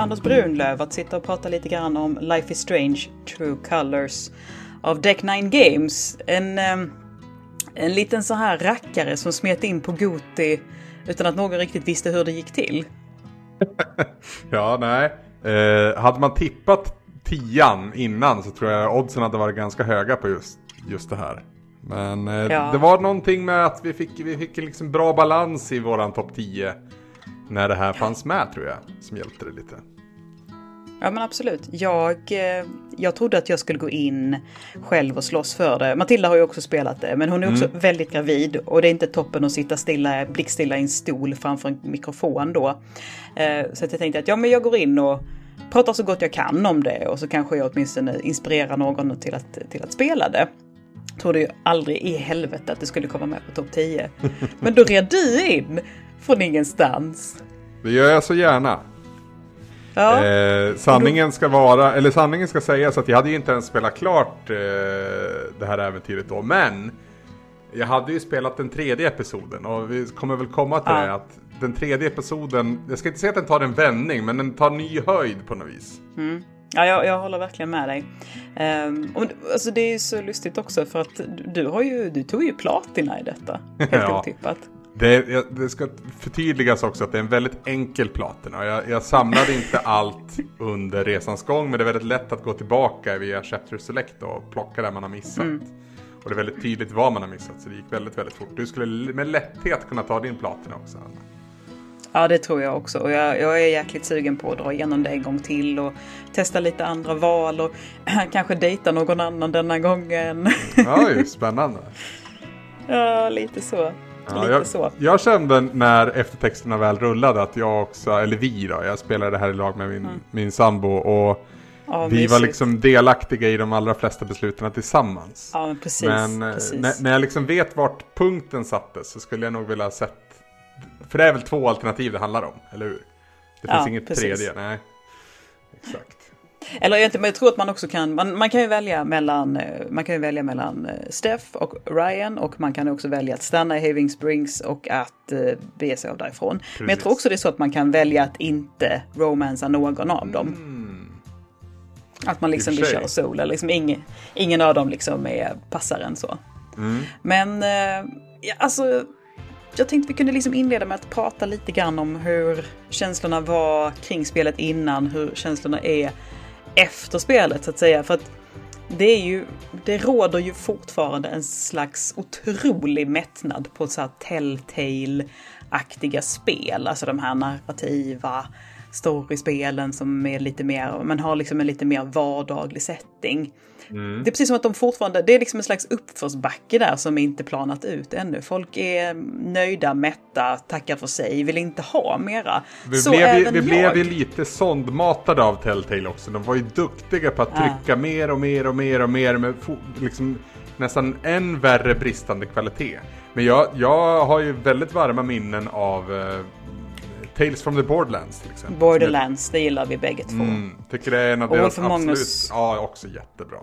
Anders Brunlöv att sitta och prata lite grann om Life is Strange True Colors av Deck Nine Games. En, ehm, en liten så här rackare som smet in på Goti utan att någon riktigt visste hur det gick till. ja, nej. Eh, hade man tippat tian innan så tror jag oddsen hade varit ganska höga på just, just det här. Men eh, ja. det var någonting med att vi fick, vi fick en liksom bra balans i våran topp 10 när det här fanns med tror jag, som hjälpte det lite. Ja men absolut. Jag, eh, jag trodde att jag skulle gå in själv och slåss för det. Matilda har ju också spelat det, men hon är också mm. väldigt gravid och det är inte toppen att sitta stilla, blickstilla i en stol framför en mikrofon då. Eh, så jag tänkte att ja, men jag går in och pratar så gott jag kan om det och så kanske jag åtminstone inspirerar någon till att, till att spela det. Trodde ju aldrig i helvete att det skulle komma med på topp 10. Men då red du in från ingenstans. Det gör jag så gärna. Ja. Eh, sanningen ska vara, eller sanningen ska sägas att jag hade ju inte ens spelat klart eh, det här äventyret då, men jag hade ju spelat den tredje episoden och vi kommer väl komma till ja. det att den tredje episoden, jag ska inte säga att den tar en vändning, men den tar ny höjd på något vis. Mm. Ja, jag, jag håller verkligen med dig. Um, och, alltså det är ju så lustigt också för att du, har ju, du tog ju platina i detta. Helt ja. otippat. Det, det, ska förtydligas också att det är en väldigt enkel platina. Jag, jag samlade inte allt under resans gång men det är väldigt lätt att gå tillbaka via Chapter Select och plocka det man har missat. Mm. Och det är väldigt tydligt vad man har missat så det gick väldigt, väldigt fort. Du skulle med lätthet kunna ta din platina också. Anna. Ja, det tror jag också. Och jag, jag, är jäkligt sugen på att dra igenom det en gång till och testa lite andra val och kanske dejta någon annan denna gången. Ja, ju spännande. ja, lite så. Ja, jag, så. jag kände när eftertexterna väl rullade att jag också, eller vi då, jag spelade det här i lag med min, mm. min sambo och ja, vi mysigt. var liksom delaktiga i de allra flesta besluten tillsammans. Ja, precis, men eh, precis. När, när jag liksom vet vart punkten sattes så skulle jag nog vilja ha sett, för det är väl två alternativ det handlar om, eller hur? Det finns ja, inget precis. tredje, nej. Exakt. Eller egentligen, men jag tror att man också kan, man, man kan ju välja mellan, eh, man kan ju välja mellan eh, Steph och Ryan och man kan också välja att stanna i Having Springs och att uh, bege sig av därifrån. Precis. Men jag tror också det är så att man kan välja att inte romansa någon av dem. Mm. Att man liksom vill köra solo, liksom ingen, ingen av dem liksom är, passar en så. Mm. Men uh, ja, alltså jag tänkte vi kunde liksom inleda med att prata lite grann om hur känslorna var kring spelet innan, hur känslorna är efter spelet så att säga. För att det är ju, det råder ju fortfarande en slags otrolig mättnad på så här Telltale-aktiga spel. Alltså de här narrativa storyspelen som är lite mer, man har liksom en lite mer vardaglig setting. Mm. Det är precis som att de fortfarande, det är liksom en slags uppförsbacke där som inte planat ut ännu. Folk är nöjda, mätta, tackar för sig, vill inte ha mera. Vi Så blev, även vi blev ju lite sondmatade av Telltale också. De var ju duktiga på att trycka ja. mer och mer och mer och mer med liksom nästan än värre bristande kvalitet. Men jag, jag har ju väldigt varma minnen av uh, Tales from the Borderlands till exempel. Borderlands, det gillar vi bägge två. Mm, tycker det är en av deras absolut, ja också jättebra.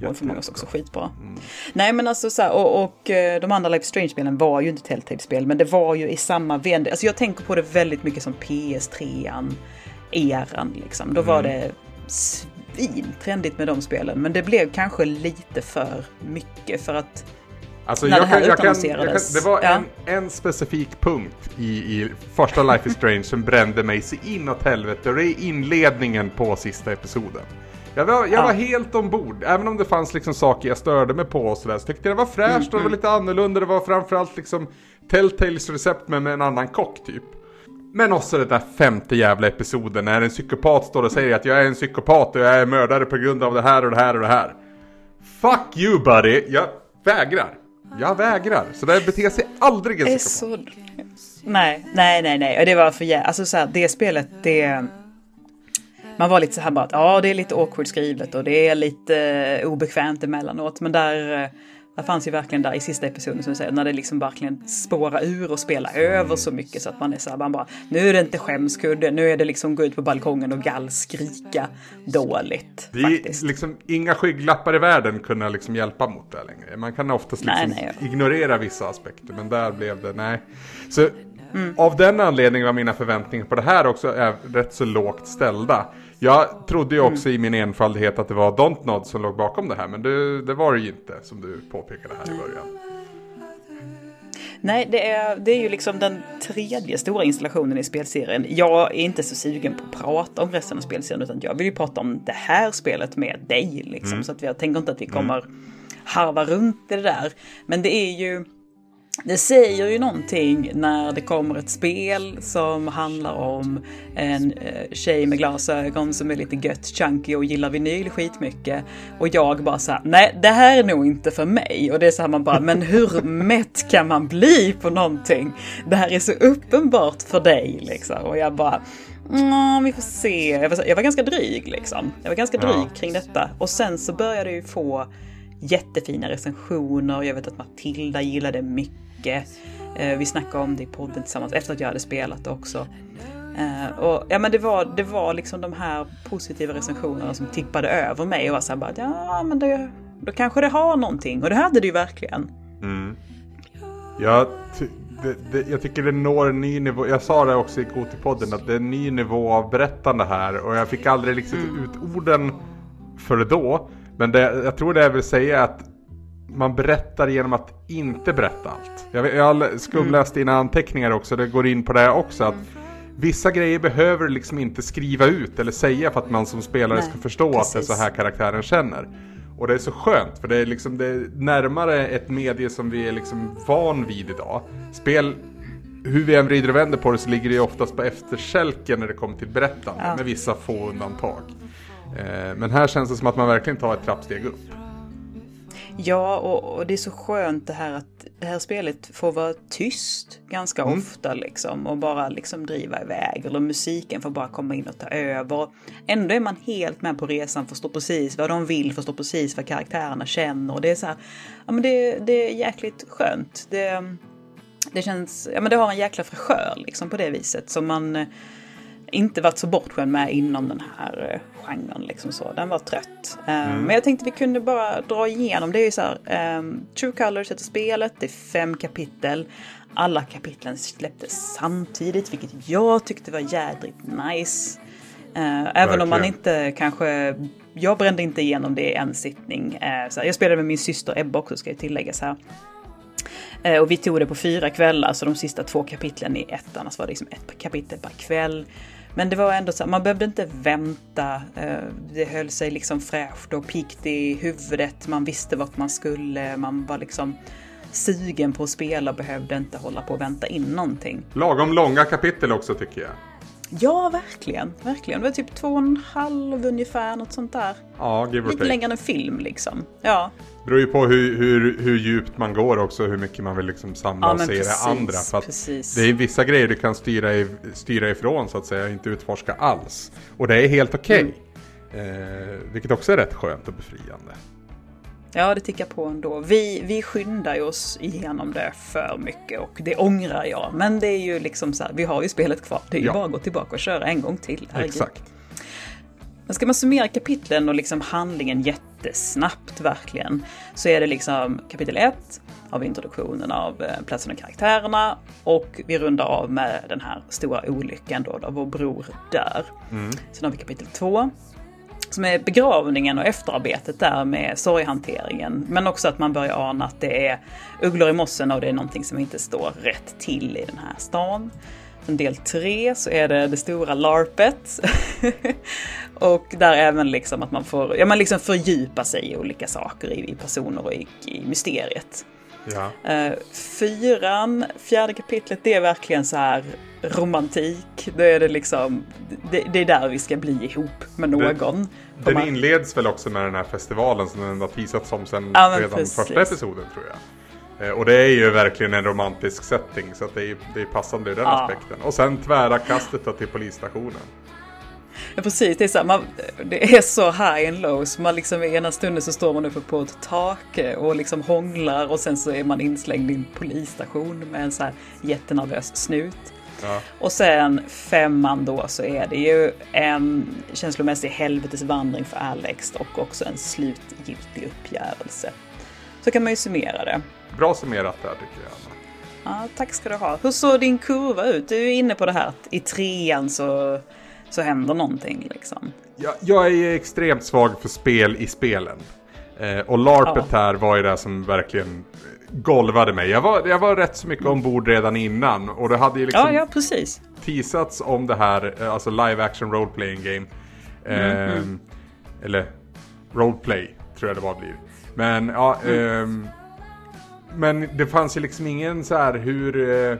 Jätte, för många också skitbra. Mm. Nej men alltså så här, och, och eh, de andra Life Strange-spelen var ju inte Telltale-spel, men det var ju i samma vända. Alltså jag tänker på det väldigt mycket som PS3-an, eran liksom. Då mm. var det svintrendigt med de spelen, men det blev kanske lite för mycket för att Alltså jag, kan, jag, kan, jag kan, Det var ja. en, en specifik punkt i, i första Life is Strange som brände mig så inåt helvete och det är inledningen på sista episoden. Jag var, jag ja. var helt ombord, även om det fanns liksom saker jag störde mig på och sådär. Så tyckte jag det var fräscht mm, och det var mm. lite annorlunda. Det var framförallt liksom Telltales recept med, med en annan kock typ. Men också den där femte jävla episoden när en psykopat står och säger att jag är en psykopat och jag är mördare på grund av det här och det här och det här. Fuck you buddy, jag vägrar. Jag vägrar. Så där beter sig aldrig en psykopat. Så... Nej, nej, nej, nej. Och det var för jävla... Alltså så här, det spelet, det... Man var lite så här bara att ja, det är lite awkward skrivet och det är lite obekvämt emellanåt. Men där det fanns ju verkligen där i sista episoden som du säger, när det liksom verkligen spårar ur och spelar över så mycket så att man är så här, man bara, nu är det inte skämskudde, nu är det liksom gå ut på balkongen och gallskrika dåligt. Det är liksom inga skygglappar i världen kunna liksom hjälpa mot det längre. Man kan oftast liksom nej, nej, ignorera vissa aspekter, men där blev det, nej. Så mm. av den anledningen var mina förväntningar på det här också är rätt så lågt ställda. Jag trodde ju mm. också mm. i min enfaldighet att det var Dontnod som låg bakom det här, men det, det var det ju inte som du påpekade här i början. Nej, det är, det är ju liksom den tredje stora installationen i spelserien. Jag är inte så sugen på att prata om resten av spelserien utan jag vill ju prata om det här spelet med dig. Liksom. Mm. Så att jag tänker inte att vi kommer mm. harva runt det där. Men det är ju det säger ju någonting när det kommer ett spel som handlar om en eh, tjej med glasögon som är lite gött chunky och gillar vinyl skitmycket. Och jag bara såhär, nej det här är nog inte för mig. Och det är så här man bara, men hur mätt kan man bli på någonting? Det här är så uppenbart för dig liksom. Och jag bara, Mm, vi får se. Jag var, jag var ganska dryg liksom. Jag var ganska dryg ja. kring detta. Och sen så började jag ju få jättefina recensioner. Jag vet att Matilda gillade mycket. Eh, vi snackade om det i podden tillsammans efter att jag hade spelat det också. Eh, och ja, men det var, det var liksom de här positiva recensionerna som tippade över mig och var såhär bara ja men det, då kanske det har någonting och det hade det ju verkligen. Mm. Jag, det, det, jag tycker det når en ny nivå. Jag sa det också i Gotipodden att det är en ny nivå av berättande här och jag fick aldrig liksom mm. ut orden för då. Men det, jag tror det jag vill säga är att man berättar genom att inte berätta allt. Jag, jag skumläste dina anteckningar också, det går in på det också. att Vissa grejer behöver liksom inte skriva ut eller säga för att man som spelare Nej, ska förstå precis. att det är så här karaktären känner. Och det är så skönt för det är, liksom, det är närmare ett medie som vi är liksom van vid idag. Spel, hur vi än vrider och vänder på det så ligger det oftast på efterkälken när det kommer till berättande ja. med vissa få undantag. Eh, men här känns det som att man verkligen tar ett trappsteg upp. Ja, och, och, det är så skönt det här att det här spelet får vara tyst ganska mm. ofta liksom och bara liksom driva iväg eller musiken får bara komma in och ta över. Ändå är man helt med på resan, förstår precis vad de vill, förstår precis vad karaktärerna känner och det är så här, ja men det, det är jäkligt skönt. Det, det känns, ja men det har en jäkla fräschör liksom på det viset som man inte varit så bortskämd med inom den här eh, genren. Liksom så. Den var trött. Eh, mm. Men jag tänkte vi kunde bara dra igenom. Det är ju så här, um, True Colors heter spelet, det är fem kapitel. Alla kapitlen släpptes samtidigt, vilket jag tyckte var jädrigt nice. Uh, även om man inte kanske, jag brände inte igenom det i en sittning. Uh, så jag spelade med min syster Ebba också ska jag tilläggas här. Uh, och vi tog det på fyra kvällar, så de sista två kapitlen i ettan, annars var det liksom ett kapitel per kväll. Men det var ändå så man behövde inte vänta. Eh, det höll sig liksom fräscht och pikt i huvudet. Man visste vart man skulle. Man var liksom sugen på att spela och behövde inte hålla på och vänta in någonting. Lagom långa kapitel också tycker jag. Ja, verkligen. verkligen. Det var typ två och en halv ungefär, något sånt där. Ja, give or Lite take. längre än en film liksom. Ja. Det beror ju på hur, hur, hur djupt man går också, hur mycket man vill liksom samla ja, och se precis, det andra. För precis. det är vissa grejer du kan styra, styra ifrån så att säga, inte utforska alls. Och det är helt okej. Okay. Mm. Eh, vilket också är rätt skönt och befriande. Ja, det tickar på ändå. Vi, vi skyndar oss igenom det för mycket och det ångrar jag. Men det är ju liksom så här, vi har ju spelet kvar. Det är ju ja. bara att gå tillbaka och köra en gång till. Herregud. Exakt. Men ska man summera kapitlen och liksom handlingen jättesnabbt verkligen, så är det liksom kapitel 1 har vi introduktionen av eh, platsen och karaktärerna och vi rundar av med den här stora olyckan då, då vår bror dör. Mm. Sen har vi kapitel 2 som är begravningen och efterarbetet där med sorghanteringen. Men också att man börjar ana att det är ugglor i mossen och det är någonting som inte står rätt till i den här stan. Sen del tre så är det det stora larpet. och där även liksom att man får ja, man liksom fördjupa sig i olika saker, i, personer och i, i mysteriet. Ja. Uh, fyran, fjärde kapitlet, det är verkligen så här romantik. Det är det liksom, det, det är där vi ska bli ihop med någon. Det, den inleds väl också med den här festivalen som den har teasats om sen ja, redan precis. första episoden tror jag. Eh, och det är ju verkligen en romantisk setting så det är, det är passande ur den ja. aspekten. Och sen tvära kastet då till polisstationen. Ja precis, det är, så här, man, det är så high and low så man liksom i ena stunden så står man uppe på ett tak och liksom hånglar och sen så är man inslängd i en polisstation med en så här jättenervös snut. Ja. Och sen femman då så är det ju en känslomässig helvetesvandring för Alex och också en slutgiltig uppgörelse. Så kan man ju summera det. Bra summerat där tycker jag. Ja, tack ska du ha. Hur såg din kurva ut? Du är inne på det här i trean så, så händer någonting liksom. Jag, jag är extremt svag för spel i spelen. Eh, och LARPet ja. här var ju det som verkligen golvade mig. Jag var, jag var rätt så mycket ombord redan innan. Och det hade ju liksom ja, ja, precis. teasats om det här, eh, alltså live action role playing game. Eh, mm, mm. Eller roleplay tror jag det var blir. Men ja, mm. eh, men det fanns ju liksom ingen så här hur, eh,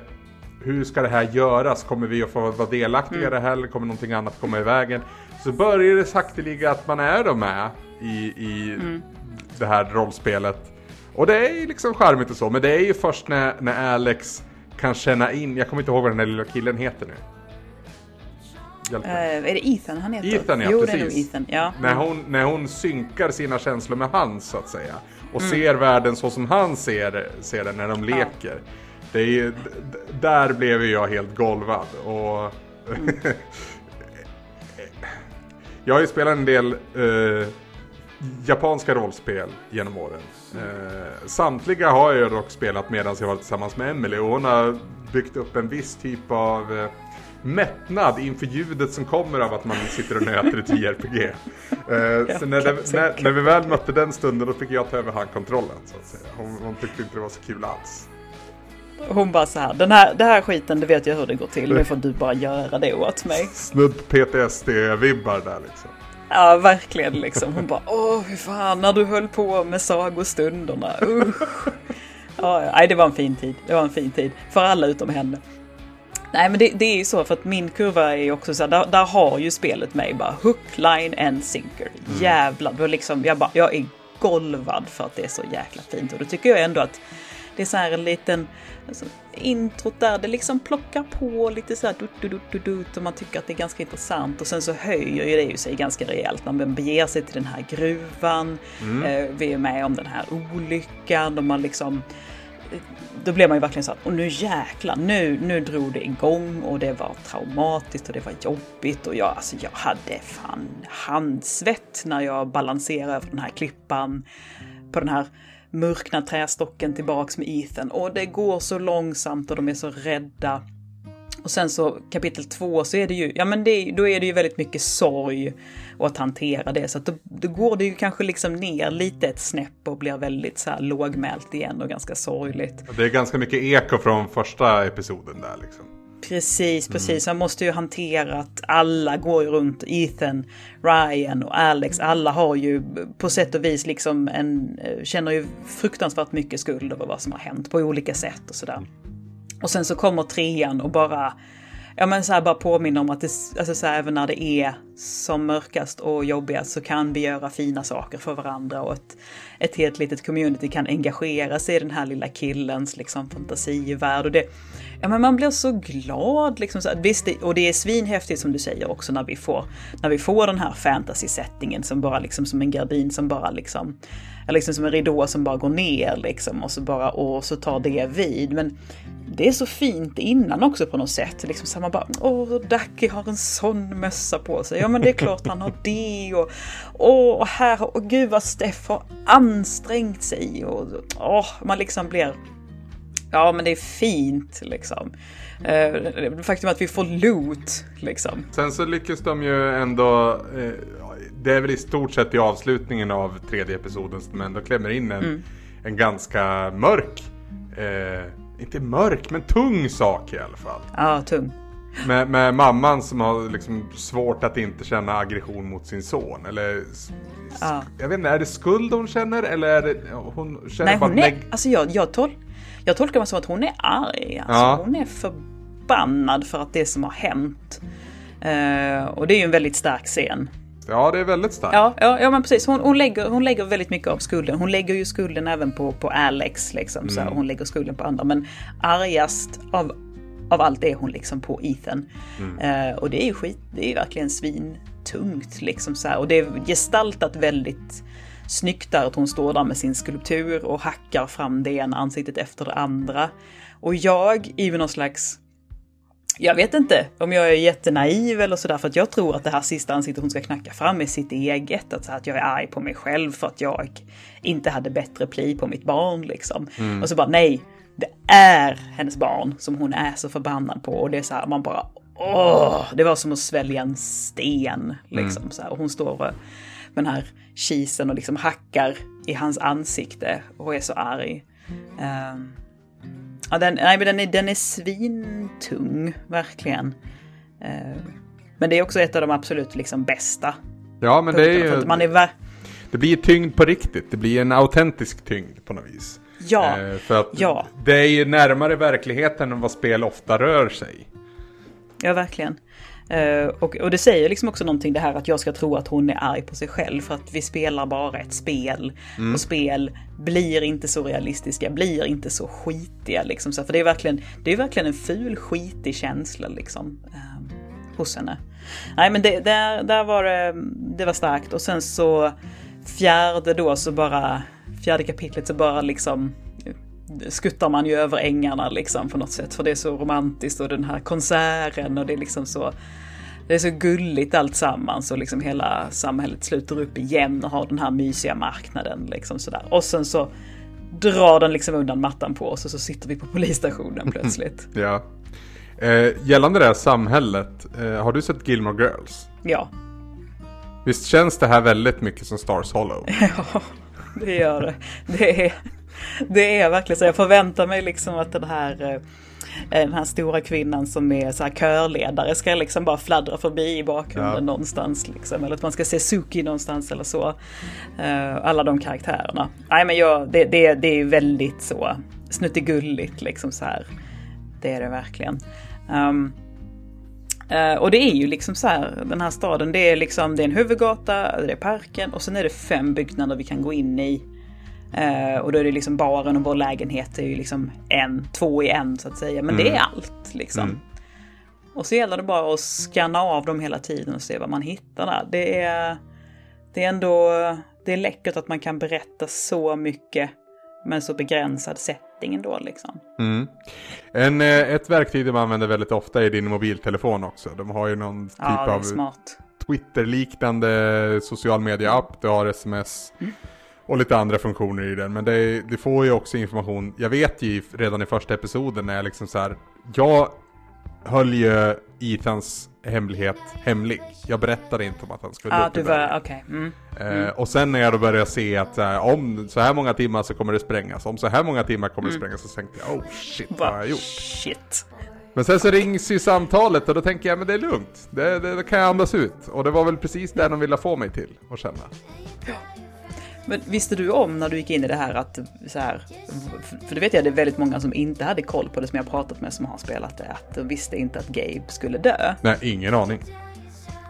hur ska det här göras? Kommer vi att få vara delaktiga i mm. det här eller kommer någonting annat komma i vägen? Så börjar det sakteliga att man är då med i, i mm. det här rollspelet. Och det är ju liksom charmigt och så, men det är ju först när, när Alex kan känna in, jag kommer inte ihåg vad den där lilla killen heter nu. Uh, är det Ethan han heter? Ethan ja, jo, precis. Ethan, ja. När hon, när hon synkar sina känslor med hans så att säga. Och mm. ser världen så som han ser, ser den när de leker. Ja. Det är, där blev jag helt golvad. Och mm. jag har ju spelat en del uh, japanska rollspel genom åren. Eh, samtliga har jag dock spelat medan jag var tillsammans med Emily och hon har byggt upp en viss typ av eh, mättnad inför ljudet som kommer av att man sitter och nöter ett JRPG. Eh, så när, det, när, när, vi väl mötte den stunden då fick jag ta över handkontrollen så att säga. Hon, hon tyckte inte det var så kul alls. Hon bara så här, den här, det här skiten, det vet jag hur det går till, nu får du bara göra det åt mig. Snudd PTSD-vibbar där liksom. Ja, verkligen liksom. Hon bara, åh, hur fan, när du höll på med sagostunderna, usch. Ja, nej, det var en fin tid. Det var en fin tid. För alla utom henne. Nej, men det, det är ju så för att min kurva är ju också så här, där, där, har ju spelet mig bara hook, line and sinker. Mm. Jävlar, då liksom, jag bara, jag är golvad för att det är så jäkla fint. Och då tycker jag ändå att det är så här en liten alltså, introt där. Det liksom plockar på lite så här dut, dut, dut, dut, och man tycker att det är ganska intressant. Och sen så höjer ju det ju sig ganska rejält. När man beger sig till den här gruvan. Mm. Eh, vi är med om den här olyckan. Och man liksom då blev man ju verkligen så att, och nu jäklar, nu, nu drog det igång. Och det var traumatiskt och det var jobbigt. Och jag, alltså jag hade fan handsvett när jag balanserade över den här klippan på den här mörknar trästocken tillbaks med Ethan och det går så långsamt och de är så rädda. Och sen så kapitel två så är det ju, ja men det, då är det ju väldigt mycket sorg och att hantera det. Så att då, då går det ju kanske liksom ner lite ett snäpp och blir väldigt så här lågmält igen och ganska sorgligt. Det är ganska mycket eko från första episoden där liksom. Precis, precis. Mm. Man måste ju hantera att alla går ju runt. Ethan, Ryan och Alex. Alla har ju på sätt och vis liksom en, känner ju fruktansvärt mycket skuld över vad som har hänt på olika sätt och sådär. Och sen så kommer trean och bara ja men så här bara påminna om att det, alltså så här, även när det är som mörkast och jobbigast så kan vi göra fina saker för varandra och ett, ett helt litet community kan engagera sig i den här lilla killens liksom fantasivärld och det, ja men man blir så glad liksom. Så, visst, och det är svinhäftigt som du säger också när vi får, när vi får den här fantasy-settingen som bara liksom som en gardin som bara liksom, eller liksom som en ridå som bara går ner liksom och så bara, och så tar det vid. Men det är så fint innan också på något sätt. Liksom så man bara, åh, Ducky har en sån mössa på sig. Ja, men det är klart han har det. Och, åh, här, och gud vad Steff har ansträngt sig. Och åh, man liksom blir, ja men det är fint liksom. Eh, faktum att vi får loot liksom. Sen så lyckas de ju ändå, eh, det är väl i stort sett i avslutningen av tredje episoden som ändå klämmer in en, mm. en ganska mörk eh, inte mörk, men tung sak i alla fall. Ja, tung. Med, med mamman som har liksom svårt att inte känna aggression mot sin son. Eller, ja. Jag vet inte, är det skuld hon känner eller är det hon känner Nej, hon är, alltså jag, jag, tol, jag tolkar det som att hon är arg. Alltså, ja. Hon är förbannad för att det som har hänt. Uh, och det är ju en väldigt stark scen. Ja, det är väldigt starkt. Ja, ja, ja men precis. Hon, hon, lägger, hon lägger väldigt mycket av skulden. Hon lägger ju skulden även på, på Alex. Liksom, mm. så hon lägger skulden på andra. Men argast av, av allt är hon liksom på Ethan. Mm. Uh, och det är ju skit, det är ju verkligen svintungt. Liksom, så här. Och det är gestaltat väldigt snyggt där att hon står där med sin skulptur och hackar fram det ena ansiktet efter det andra. Och jag i någon slags jag vet inte om jag är jättenaiv eller sådär för att jag tror att det här sista ansiktet hon ska knacka fram är sitt eget. Att, så att jag är arg på mig själv för att jag inte hade bättre pli på mitt barn liksom. Mm. Och så bara nej, det är hennes barn som hon är så förbannad på och det är så här, man bara åh, det var som att svälja en sten liksom mm. så här. Och hon står med den här kisen och liksom hackar i hans ansikte och är så arg. Um, ja, den, nej, men den är, den är svintung, verkligen. Uh, men det är också ett av de absolut liksom bästa. Ja, men det är ju... Man är det blir tyngd på riktigt. Det blir en autentisk tyngd på något vis. Ja, eh, för att ja. det är ju närmare verkligheten än vad spel ofta rör sig. Ja, verkligen. Uh, och, och det säger liksom också någonting det här att jag ska tro att hon är arg på sig själv för att vi spelar bara ett spel. Mm. Och spel blir inte så realistiska, blir inte så skitiga liksom. Så, för det är verkligen, det är verkligen en ful skitig känsla liksom. Uh, hos henne. Nej men det, där, där var det, det var starkt och sen så fjärde då så bara, fjärde kapitlet så bara liksom skuttar man ju över ängarna liksom på något sätt. För det är så romantiskt och den här konserten och det är liksom så det är så gulligt allt sammans och liksom hela samhället sluter upp igen och har den här mysiga marknaden liksom sådär. Och sen så drar den liksom undan mattan på oss och så sitter vi på polisstationen plötsligt. ja. Eh, gällande det här samhället, eh, har du sett Gilmore Girls? Ja. Visst känns det här väldigt mycket som Stars Hollow? ja, det gör det. Det är, det är verkligen så. Jag förväntar mig liksom att den här eh, den här stora kvinnan som är så här körledare ska liksom bara fladdra förbi i bakgrunden ja. någonstans. Liksom. Eller att man ska se Suki någonstans eller så. Uh, alla de karaktärerna. Nej men jag, det, det, det är väldigt så snuttigulligt liksom så här. Det är det verkligen. Um, Uh, och det är ju liksom så här, den här staden, det är liksom, det är en huvudgata, det är parken och sen är det fem byggnader vi kan gå in i. Uh, och då är det liksom baren och vår lägenhet är ju liksom en, två i en så att säga. Men mm. det är allt liksom. Mm. Och så gäller det bara att scanna av dem hela tiden och se vad man hittar där. Det är, det är ändå, det är läckert att man kan berätta så mycket med så begränsad setting ändå liksom. Mm. En, eh, ett verktyg de använder väldigt ofta är din mobiltelefon också. De har ju någon typ ja, av Twitter-liknande social media-app. Du har sms mm. Och lite andra funktioner i den. Men det, det, får ju också information. Jag vet ju redan i första episoden när jag liksom så här. Jag höll ju Ethans hemlighet hemlig. Jag berättade inte om att han skulle ah, upp du var, okay. Mm. Mm. och sen när jag då började se att här, om så här många timmar så kommer det sprängas, om så här många timmar kommer mm. det sprängas, så tänkte jag oh shit vad har jag gjort? Shit. Men sen så rings ju samtalet och då tänker jag men det är lugnt, det, det, det kan jag andas ut. Och det var väl precis det de ville få mig till att känna. Men visste du om när du gick in i det här att så här, för det vet jag det är väldigt många som inte hade koll på det som jag pratat med som har spelat det, att de visste inte att Gabe skulle dö. Nej, ingen aning.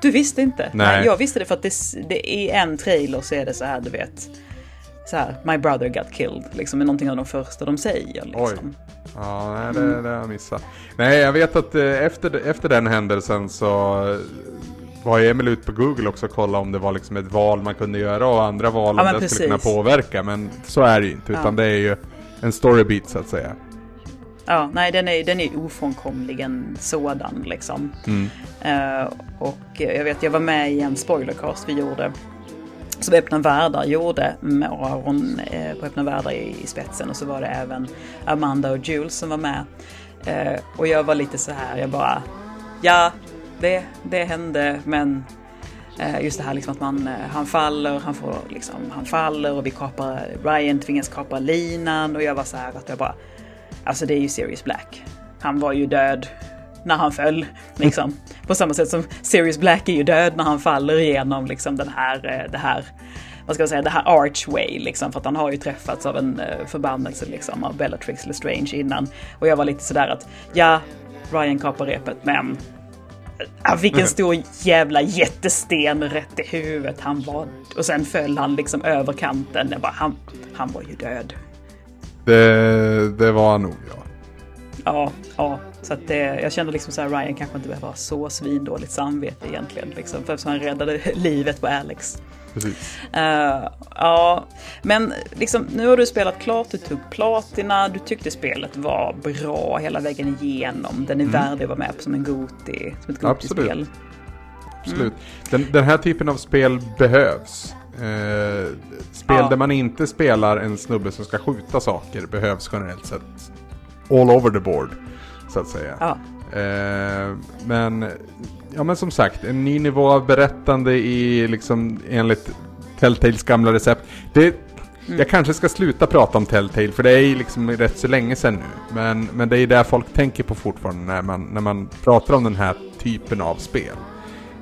Du visste inte? Nej. Nej jag visste det för att det, det i en trailer så är det så här, du vet, så här, My brother got killed, liksom är någonting av de första de säger. Liksom. Oj. Ja, nej, det, det har jag missat. Nej, jag vet att eh, efter, efter den händelsen så var Emil ute på Google också och kollade om det var liksom ett val man kunde göra och andra val om ja, det skulle kunna påverka. Men så är det ju inte, utan ja. det är ju en storybeat så att säga. Ja, nej den är, den är ofrånkomligen sådan liksom. Mm. Uh, och jag vet, jag var med i en spoilercast vi gjorde som Öppna Världar gjorde med Aron eh, på Öppna Världar i, i, spetsen och så var det även Amanda och Jules som var med. Eh, och jag var lite så här, jag bara, ja, det, det hände men eh, just det här liksom att man, eh, han faller, han får liksom, han faller och vi kapar, Ryan tvingas kapa linan och jag var så här att jag bara, alltså det är ju Sirius Black. Han var ju död när han föll, liksom. På samma sätt som Sirius Black är ju död när han faller igenom liksom den här, eh, det här vad ska jag säga, det här Archway liksom, för att han har ju träffats av en förbannelse liksom av Bellatrix Lestrange innan. Och jag var lite sådär att, ja, Ryan kapar repet, men han fick en stor jävla jättesten rätt i huvudet. Han var... Och sen föll han liksom över kanten. Det bara, han, han var ju död. Det, det var han nog, ja. Ja, ja. Så att det, jag kände liksom så här, Ryan kanske inte behöver ha så svindåligt samvete egentligen. Liksom, för han räddade livet på Alex. Precis. Uh, ja, men liksom, nu har du spelat klart, du tog platina, du tyckte spelet var bra hela vägen igenom. Den är mm. värdig att vara med på som en Goti, som ett Goti-spel. Absolut. Mm. Den, den, här typen av spel behövs. Eh, spel ja. där man inte spelar en snubbe som ska skjuta saker behövs generellt sett all over the board. Så att säga. Ja. Eh, men, ja men som sagt, en ny nivå av berättande i liksom enligt Telltales gamla recept. Det, Mm. Jag kanske ska sluta prata om Telltale för det är ju liksom rätt så länge sedan nu. Men, men det är det folk tänker på fortfarande när man, när man pratar om den här typen av spel.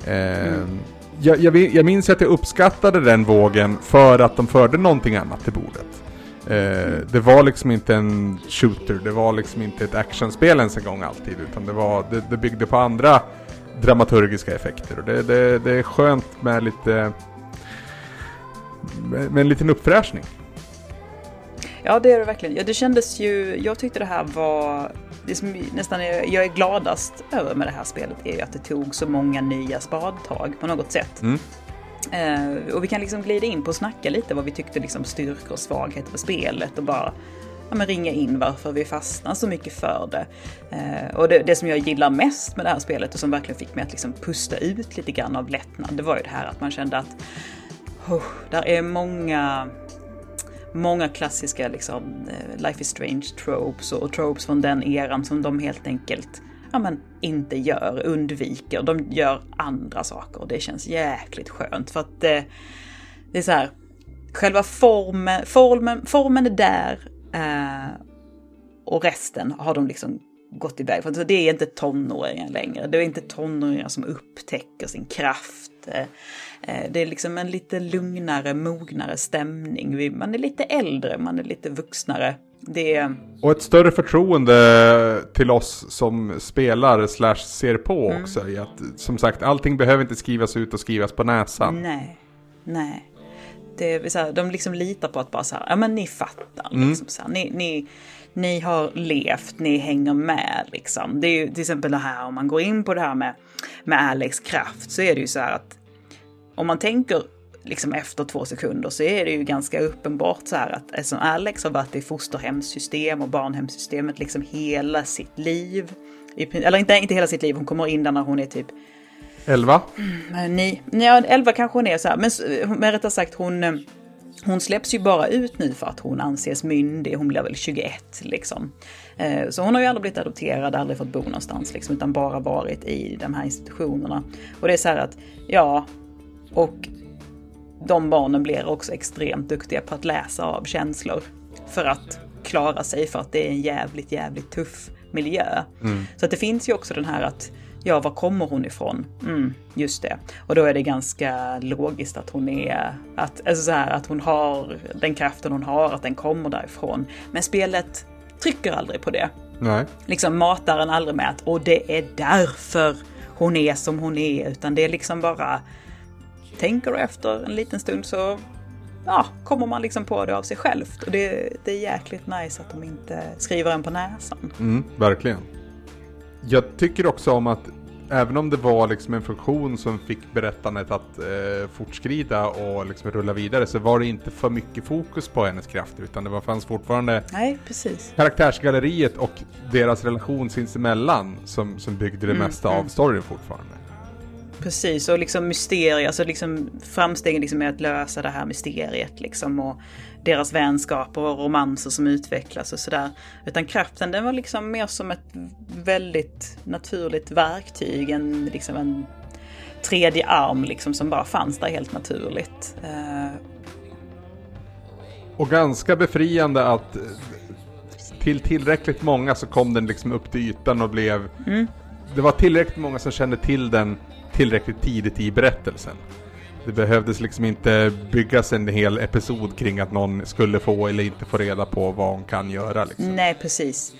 Eh, mm. jag, jag, jag minns att jag uppskattade den vågen för att de förde någonting annat till bordet. Eh, det var liksom inte en shooter, det var liksom inte ett actionspel ens en gång alltid. Utan det, var, det, det byggde på andra dramaturgiska effekter. Och det, det, det är skönt med lite med en liten uppfräschning. Ja, det är det verkligen. Ja, det kändes ju, jag tyckte det här var, det som nästan är, jag är gladast över med det här spelet är ju att det tog så många nya spadtag på något sätt. Mm. Eh, och vi kan liksom glida in på och snacka lite vad vi tyckte liksom styrkor och svagheter för spelet och bara men ringa in varför vi fastnar så mycket för det. Eh, och det, det, som jag gillar mest med det här spelet och som verkligen fick mig att liksom pusta ut lite grann av lättnad, det var ju det här att man kände att oh, där är många många klassiska liksom, eh, Life is Strange tropes och tropes från den eran som de helt enkelt ja, men, inte gör, undviker. De gör andra saker och det känns jäkligt skönt för att det, det är så här, själva formen, formen, formen är där eh, och resten har de liksom gått iväg. För det är inte tonåringar längre. Det är inte tonåringar som upptäcker sin kraft. Eh, Eh, det är liksom en lite lugnare, mognare stämning. Man är lite äldre, man är lite vuxnare. Är... Och ett större förtroende till oss som spelar slash ser på mm. också. I att, som sagt, allting behöver inte skrivas ut och skrivas på näsan. Nej, nej. Det så här, de liksom litar på att bara så här, ja men ni fattar. Mm. Liksom, så här, ni, ni, ni har levt, ni hänger med liksom. Det är ju till exempel det här om man går in på det här med, med Alex kraft så är det ju så här att om man tänker liksom efter två sekunder så är det ju ganska uppenbart så här att eftersom Alex har varit i fosterhemssystem och barnhemssystemet liksom hela sitt liv. Eller inte, inte hela sitt liv, hon kommer in där när hon är typ 11? Mm, ni, ja, 11 kanske hon är så här, men, men rättare sagt hon, eh, hon släpps ju bara ut nu för att hon anses myndig, hon blir väl 21 liksom. Eh, så hon har ju aldrig blivit adopterad, aldrig fått bo någonstans liksom, utan bara varit i de här institutionerna. Och det är så här att, ja, och de barnen blir också extremt duktiga på att läsa av känslor för att klara sig för att det är en jävligt, jävligt tuff miljö. Mm. Så att det finns ju också den här att ja, var kommer hon ifrån? Mm, just det. Och då är det ganska logiskt att hon är, att, alltså så här, att hon har den kraften hon har, att den kommer därifrån. Men spelet trycker aldrig på det. Nej. Liksom matar en aldrig med att, och det är därför hon är som hon är, utan det är liksom bara, tänker du efter en liten stund så ja, kommer man liksom på det av sig självt. Och det, det är jäkligt nice att de inte skriver en på näsan. Mm, verkligen. Jag tycker också om att även om det var liksom en funktion som fick berättandet att eh, fortskrida och liksom rulla vidare så var det inte för mycket fokus på hennes krafter utan det var, fanns fortfarande Nej, precis. karaktärsgalleriet och deras relation sinsemellan som, som byggde det mm, mesta mm. av storyn fortfarande. Precis, och liksom mysterier, alltså liksom framstegen liksom med att lösa det här mysteriet liksom och deras vänskaper och romanser som utvecklas och sådär. Utan kraften den var liksom mer som ett väldigt naturligt verktyg, en, liksom en tredje arm liksom som bara fanns där helt naturligt. Uh... Och ganska befriande att till tillräckligt många så kom den liksom upp till ytan och blev... Mm. Det var tillräckligt många som kände till den tillräckligt tidigt i berättelsen. Det behövdes liksom inte byggas en hel episod kring att någon skulle få eller inte få reda på vad hon kan göra. Liksom. Nej, precis.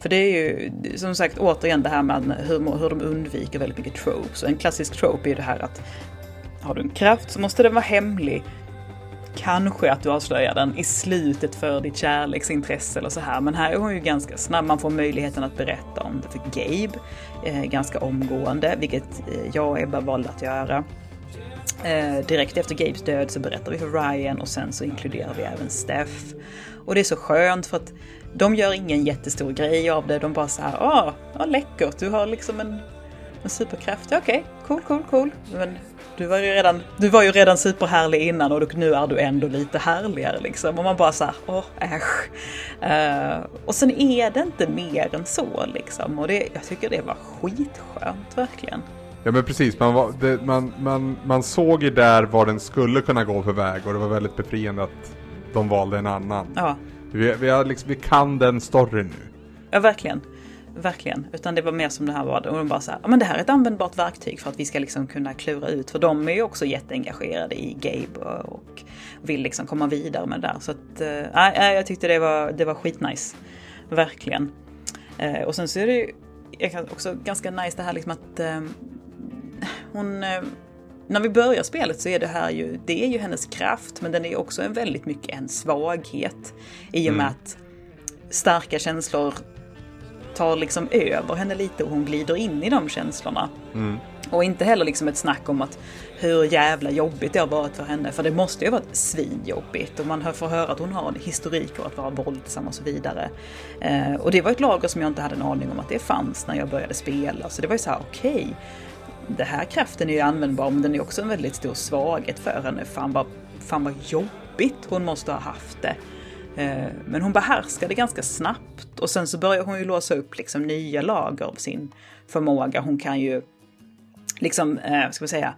För det är ju som sagt återigen det här med hur, hur de undviker väldigt mycket tropes. En klassisk trope är ju det här att har du en kraft så måste den vara hemlig. Kanske att du avslöjar den i slutet för ditt kärleksintresse eller så här. Men här är hon ju ganska snabb. Man får möjligheten att berätta om det för Gabe eh, ganska omgående, vilket eh, jag och Ebba valde att göra. Eh, direkt efter Gabes död så berättar vi för Ryan och sen så inkluderar vi även Steph. Och det är så skönt för att de gör ingen jättestor grej av det. De bara så här, ah, ah läckert, du har liksom en, en superkraft. Okej, okay, cool, cool, cool. Men du var ju redan, du var ju redan superhärlig innan och nu är du ändå lite härligare liksom. Och man bara såhär, åh äsch. Uh, och sen är det inte mer än så liksom. Och det, jag tycker det var skitskönt verkligen. Ja men precis, man, var, det, man, man, man såg ju där vad den skulle kunna gå för väg och det var väldigt befriande att de valde en annan. Ja. Vi, vi, har liksom, vi kan den storyn nu. Ja verkligen. Verkligen. Utan det var mer som det här var. Och de bara så här, men det här är ett användbart verktyg för att vi ska liksom kunna klura ut. För de är ju också jätteengagerade i Gabe och vill liksom komma vidare med det där. Så att, äh, jag tyckte det var, det var skitnice. Verkligen. Äh, och sen så är det ju också ganska nice det här liksom att äh, hon när vi börjar spelet så är det här ju, det är ju hennes kraft men den är också en väldigt mycket en svaghet. I och med mm. att starka känslor tar liksom över henne lite och hon glider in i de känslorna. Mm. Och inte heller liksom ett snack om att hur jävla jobbigt det har varit för henne. För det måste ju ha varit svinjobbigt. Och man får höra att hon har en historik av att vara våldsam och så vidare. Eh, och det var ett lager som jag inte hade en aning om att det fanns när jag började spela. Så det var ju så här, okej. Okay, det här kraften är ju användbar men den är också en väldigt stor svaghet för henne. Fan vad, fan vad jobbigt hon måste ha haft det. Eh, men hon behärskade ganska snabbt och sen så börjar hon ju låsa upp liksom nya lager av sin förmåga. Hon kan ju liksom, eh, ska vi säga,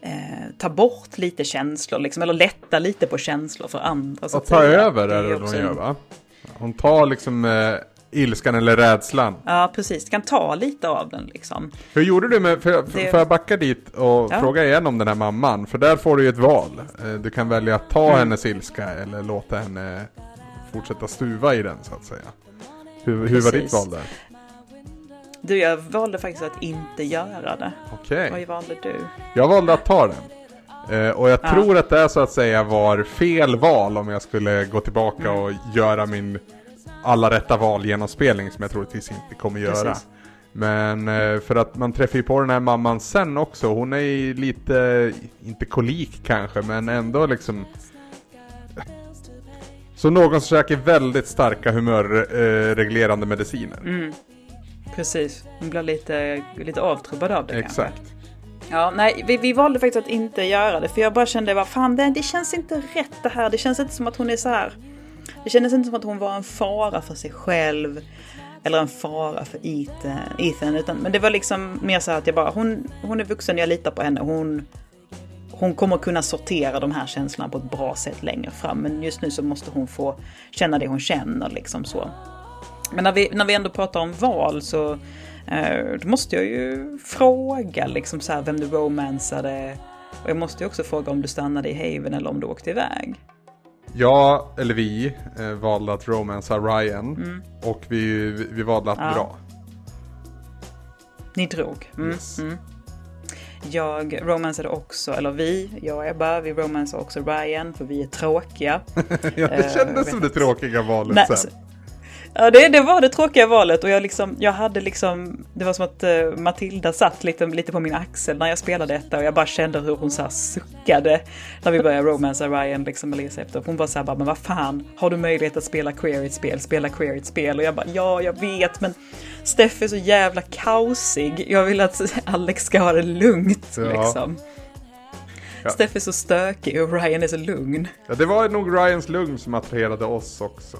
eh, ta bort lite känslor, liksom, eller lätta lite på känslor för andra. Så och ta över är det hon gör va? Hon tar liksom eh, ilskan eller rädslan. Ja, precis. Kan ta lite av den liksom. Hur gjorde du med, för, det... får jag backa dit och ja. fråga igen om den här mamman? För där får du ju ett val. Eh, du kan välja att ta mm. hennes ilska eller låta henne fortsätta stuva i den så att säga. Hur, hur var ditt val där? Du, jag valde faktiskt att inte göra det. Okej. Okay. Vad valde du? Jag valde att ta den. Eh, och jag ja. tror att det så att säga var fel val om jag skulle gå tillbaka mm. och göra min alla rätta val genomspelning som jag troligtvis inte kommer göra. Precis. Men eh, för att man träffar ju på den här mamman sen också. Hon är ju lite, inte kolik kanske, men ändå liksom så någon som käkar väldigt starka humörreglerande eh, mediciner. Mm. Precis, hon blir lite, lite avtrubbad av det Exakt. Kanske. Ja, nej, vi, vi valde faktiskt att inte göra det. För jag bara kände, vad fan, det, det känns inte rätt det här. Det känns inte som att hon är så här det kändes inte som att hon var en fara för sig själv. Eller en fara för Ethan. Utan, men det var liksom mer så att jag bara, hon, hon är vuxen, jag litar på henne. Hon, hon kommer kunna sortera de här känslorna på ett bra sätt längre fram. Men just nu så måste hon få känna det hon känner liksom så. Men när vi, när vi ändå pratar om val så eh, då måste jag ju fråga liksom så här vem du romansade. Och jag måste ju också fråga om du stannade i Haven eller om du åkte iväg. Jag, eller vi, eh, valde att romansa Ryan. Mm. Och vi, vi valde att ja. dra. Ni drog? Mm. Yes. Mm. Jag romansade också, eller vi, jag och Ebba, vi romansade också Ryan för vi är tråkiga. ja, det kändes uh, som det tråkiga valet Nej, sen. Ja, det, det var det tråkiga valet och jag, liksom, jag hade liksom, det var som att uh, Matilda satt lite, lite på min axel när jag spelade detta och jag bara kände hur hon så här suckade när vi började romansa Ryan liksom med Lisa efter. Hon var så här bara, men vad fan, har du möjlighet att spela queer i ett spel, spela queer i ett spel? Och jag bara, ja, jag vet, men Steff är så jävla kaosig. Jag vill att Alex ska ha det lugnt ja. liksom. Ja. Steff är så stökig och Ryan är så lugn. Ja, det var nog Ryans lugn som attraherade oss också.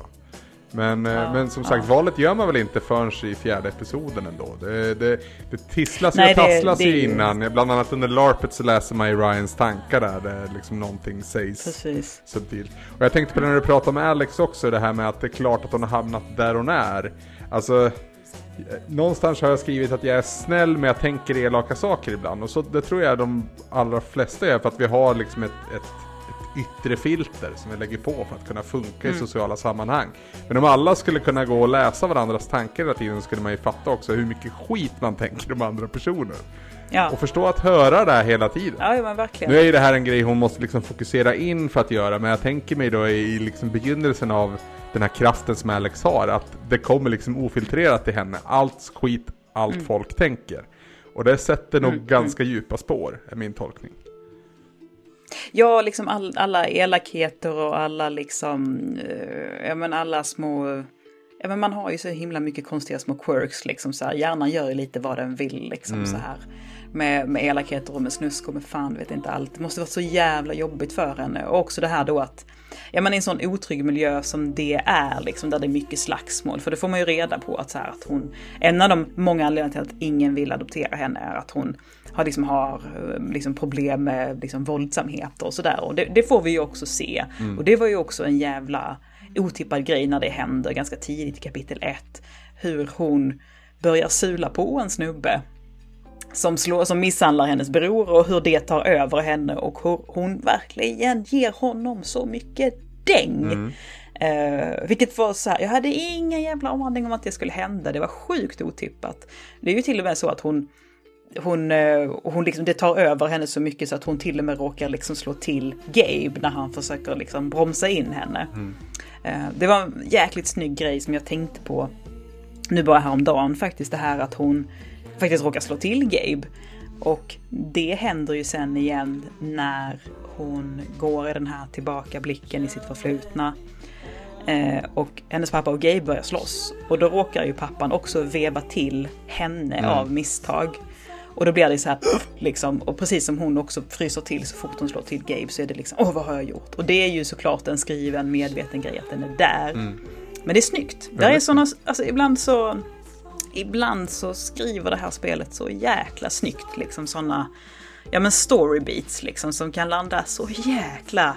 Men, eh, ja, men som sagt, ja. valet gör man väl inte förrän i fjärde episoden ändå. Det, det, det tisslas Nej, och tasslas ju innan. Bland annat under LARPet så läser man ju Ryans tankar där. Där liksom någonting sägs Precis. subtilt. Och jag tänkte på det när du pratade med Alex också, det här med att det är klart att hon har hamnat där hon är. Alltså, någonstans har jag skrivit att jag är snäll men jag tänker elaka saker ibland. Och så det tror jag de allra flesta är för att vi har liksom ett, ett yttre filter som vi lägger på för att kunna funka mm. i sociala sammanhang. Men om alla skulle kunna gå och läsa varandras tankar hela tiden skulle man ju fatta också hur mycket skit man tänker om andra personer. Ja. Och förstå att höra det här hela tiden. Ja, men verkligen. Nu är ju det här en grej hon måste liksom fokusera in för att göra, men jag tänker mig då i liksom begynnelsen av den här kraften som Alex har, att det kommer liksom ofiltrerat till henne. Allt skit, allt mm. folk tänker. Och det sätter nog mm, ganska mm. djupa spår, är min tolkning. Ja, liksom all, alla elakheter och alla liksom, eh, ja men alla små, ja men man har ju så himla mycket konstiga små quirks liksom så här. Hjärnan gör ju lite vad den vill liksom mm. så här. med, med elakheter och med snusk och med fan vet inte allt. Det måste vara så jävla jobbigt för henne. Och också det här då att, ja men i en sån otrygg miljö som det är, liksom där det är mycket slagsmål. För det får man ju reda på att så här, att hon, en av de många anledningarna till att ingen vill adoptera henne är att hon har, liksom, har liksom problem med liksom, våldsamheter och sådär. Och det, det, får vi ju också se. Mm. Och det var ju också en jävla otippad grej när det händer ganska tidigt i kapitel 1. Hur hon börjar sula på en snubbe som, slår, som misshandlar hennes bror och hur det tar över henne och hur hon verkligen ger honom så mycket däng. Mm. Uh, vilket var så här, jag hade ingen jävla aning om att det skulle hända, det var sjukt otippat. Det är ju till och med så att hon, hon, uh, hon liksom, det tar över henne så mycket så att hon till och med råkar liksom slå till Gabe när han försöker liksom bromsa in henne. Mm. Uh, det var en jäkligt snygg grej som jag tänkte på nu bara häromdagen faktiskt, det här att hon faktiskt råkar slå till Gabe. Och det händer ju sen igen när hon går i den här tillbakablicken i sitt förflutna. Eh, och hennes pappa och Gabe börjar slåss. Och då råkar ju pappan också veva till henne mm. av misstag. Och då blir det så här, liksom, och precis som hon också fryser till så fort hon slår till Gabe så är det liksom, åh vad har jag gjort? Och det är ju såklart en skriven medveten grej att den är där. Mm. Men det är snyggt. Där är såna, alltså ibland så ibland så skriver det här spelet så jäkla snyggt, liksom sådana, ja men storybeats liksom som kan landa så jäkla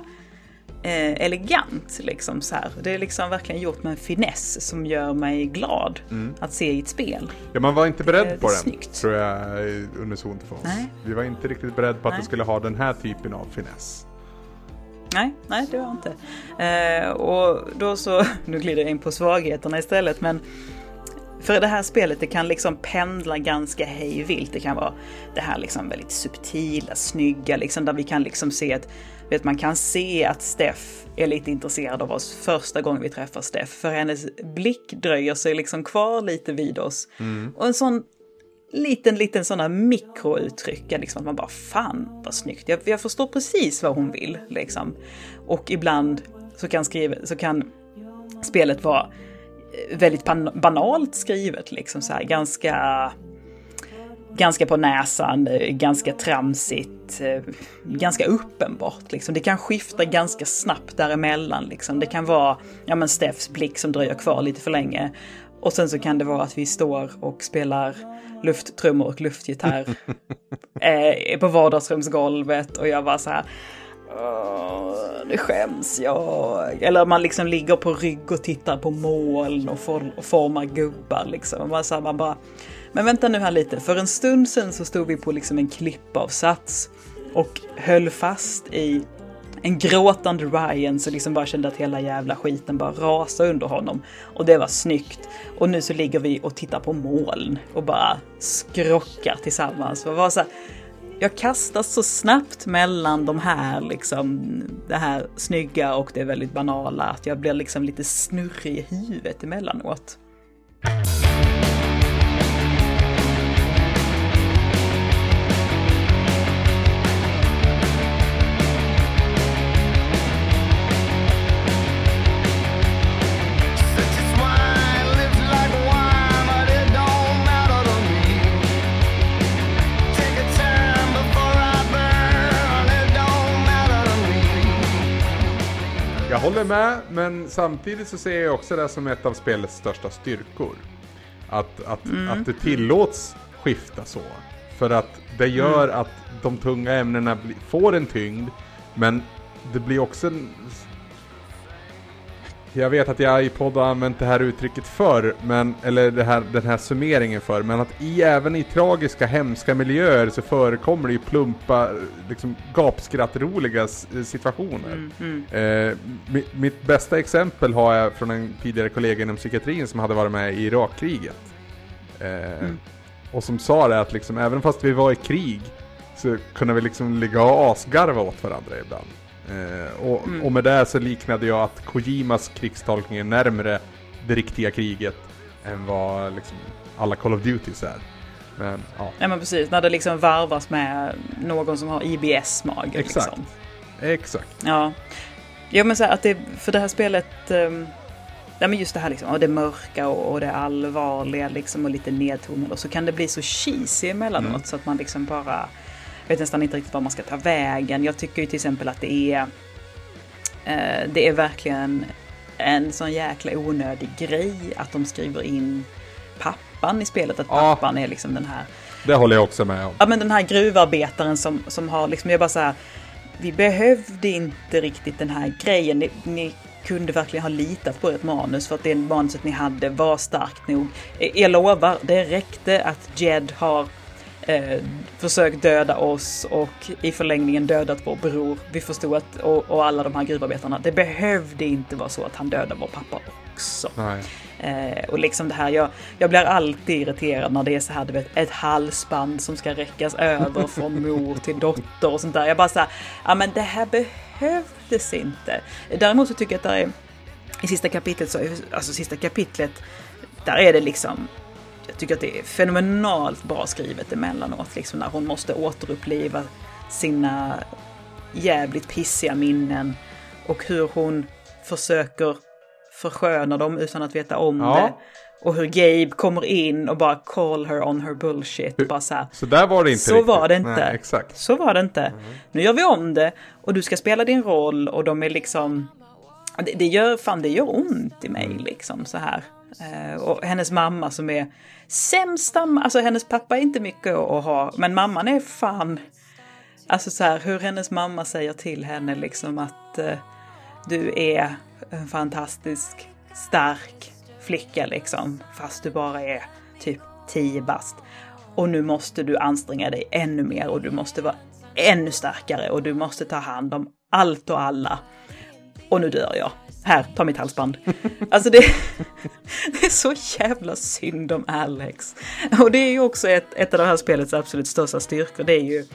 eh, elegant liksom så här. Det är liksom verkligen gjort med en finess som gör mig glad mm. att se i ett spel. Ja, man var inte beredd på den, snyggt. tror jag unisont för oss. Nej. Vi var inte riktigt beredda på att nej. det skulle ha den här typen av finess. Nej, nej det var inte. Eh, och då så, nu glider jag in på svagheterna istället, men för det här spelet det kan liksom pendla ganska hejvilt. Det kan vara det här liksom väldigt subtila, snygga, liksom, där vi kan liksom se att vet, man kan se att Steff är lite intresserad av oss första gången vi träffar Steff. För hennes blick dröjer sig liksom kvar lite vid oss. Mm. Och en sån liten, liten sådana mikrouttryck, liksom att man bara fan vad snyggt. Jag, jag förstår precis vad hon vill liksom. Och ibland så kan, skriva, så kan spelet vara väldigt banalt skrivet, liksom så här, ganska, ganska på näsan, ganska tramsigt, ganska uppenbart. Liksom. Det kan skifta ganska snabbt däremellan. Liksom. Det kan vara ja, men Steffs blick som dröjer kvar lite för länge. Och sen så kan det vara att vi står och spelar lufttrummor och luftgitarr eh, på vardagsrumsgolvet och jag bara så här nu skäms jag. Eller man liksom ligger på rygg och tittar på moln och, for, och formar gubbar liksom. Man, så här, man bara, men vänta nu här lite, för en stund sedan så stod vi på liksom en klippavsats och höll fast i en gråtande Ryan så liksom bara kände att hela jävla skiten bara rasade under honom. Och det var snyggt. Och nu så ligger vi och tittar på moln och bara skrockar tillsammans. Och var så här, jag kastas så snabbt mellan de här, liksom, det här snygga och det väldigt banala att jag blir liksom lite snurrig i huvudet emellanåt. Håller med, men samtidigt så ser jag också det som ett av spelets största styrkor. Att, att, mm. att det tillåts skifta så. För att det gör mm. att de tunga ämnena får en tyngd, men det blir också en jag vet att jag i podd har använt det här uttrycket förr, men, eller det här, den här summeringen för, men att i, även i tragiska, hemska miljöer så förekommer det ju plumpa, liksom gapskrattroliga situationer. Mm, mm. Eh, mitt, mitt, bästa exempel har jag från en tidigare kollega inom psykiatrin som hade varit med i Irakkriget. Eh, mm. Och som sa det att liksom, även fast vi var i krig så kunde vi liksom ligga och asgarva åt varandra ibland. Eh, och, mm. och, med det så liknade jag att Kojimas krigstolkning är närmre det riktiga kriget än vad liksom, alla Call of Duties är. Men, ja. ja men precis, när det liksom varvas med någon som har IBS-mage. Exakt. Liksom. Exakt. Ja. Ja men så att det, för det här spelet um, ja, men just det här liksom, och det mörka och, och det allvarliga liksom och lite nedtonade och så kan det bli så cheesy emellanåt mm. så att man liksom bara vet nästan inte riktigt var man ska ta vägen. Jag tycker ju till exempel att det är eh, det är verkligen en sån jäkla onödig grej att de skriver in pappan i spelet. Att ja. pappan är liksom den här... Det håller jag också med om. Ja men den här gruvarbetaren som, som har liksom, jag bara så här, vi behövde inte riktigt den här grejen. Ni, ni kunde verkligen ha litat på ert manus för att det manuset ni hade var starkt nog. Jag lovar, det räckte att Jed har eh, försökt döda oss och i förlängningen dödat vår bror. Vi förstod att, och, och, alla de här gruvarbetarna, det behövde inte vara så att han dödade vår pappa också. Eh, och liksom det här, jag, jag blir alltid irriterad när det är så här, du vet, ett halsband som ska räckas över från mor till dotter och sånt där. Jag bara så här, ja men det här behövdes inte. Däremot så tycker jag att det är, i sista kapitlet, så, alltså sista kapitlet, där är det liksom jag tycker att det är fenomenalt bra skrivet emellanåt, liksom när hon måste återuppliva sina jävligt pissiga minnen och hur hon försöker försköna dem utan att veta om ja. det. Och hur Gabe kommer in och bara call her on her bullshit. Bara så, här, så där var det inte Så riktigt. var det inte. Nej, exakt. Så var det inte. Mm. Nu gör vi om det och du ska spela din roll och de är liksom... Det, det gör, fan det gör ont i mig mm. liksom så här. Eh, och hennes mamma som är sämsta, alltså hennes pappa är inte mycket att ha, men mamman är fan, alltså så här hur hennes mamma säger till henne liksom att eh, du är en fantastisk, stark flicka liksom, fast du bara är typ 10 bast. Och nu måste du anstränga dig ännu mer och du måste vara ännu starkare och du måste ta hand om allt och alla. Och nu dör jag. Här, ta mitt halsband. Alltså det, det är så jävla synd om Alex. Och det är ju också ett, ett av det här spelets absolut största styrkor. Det är ju,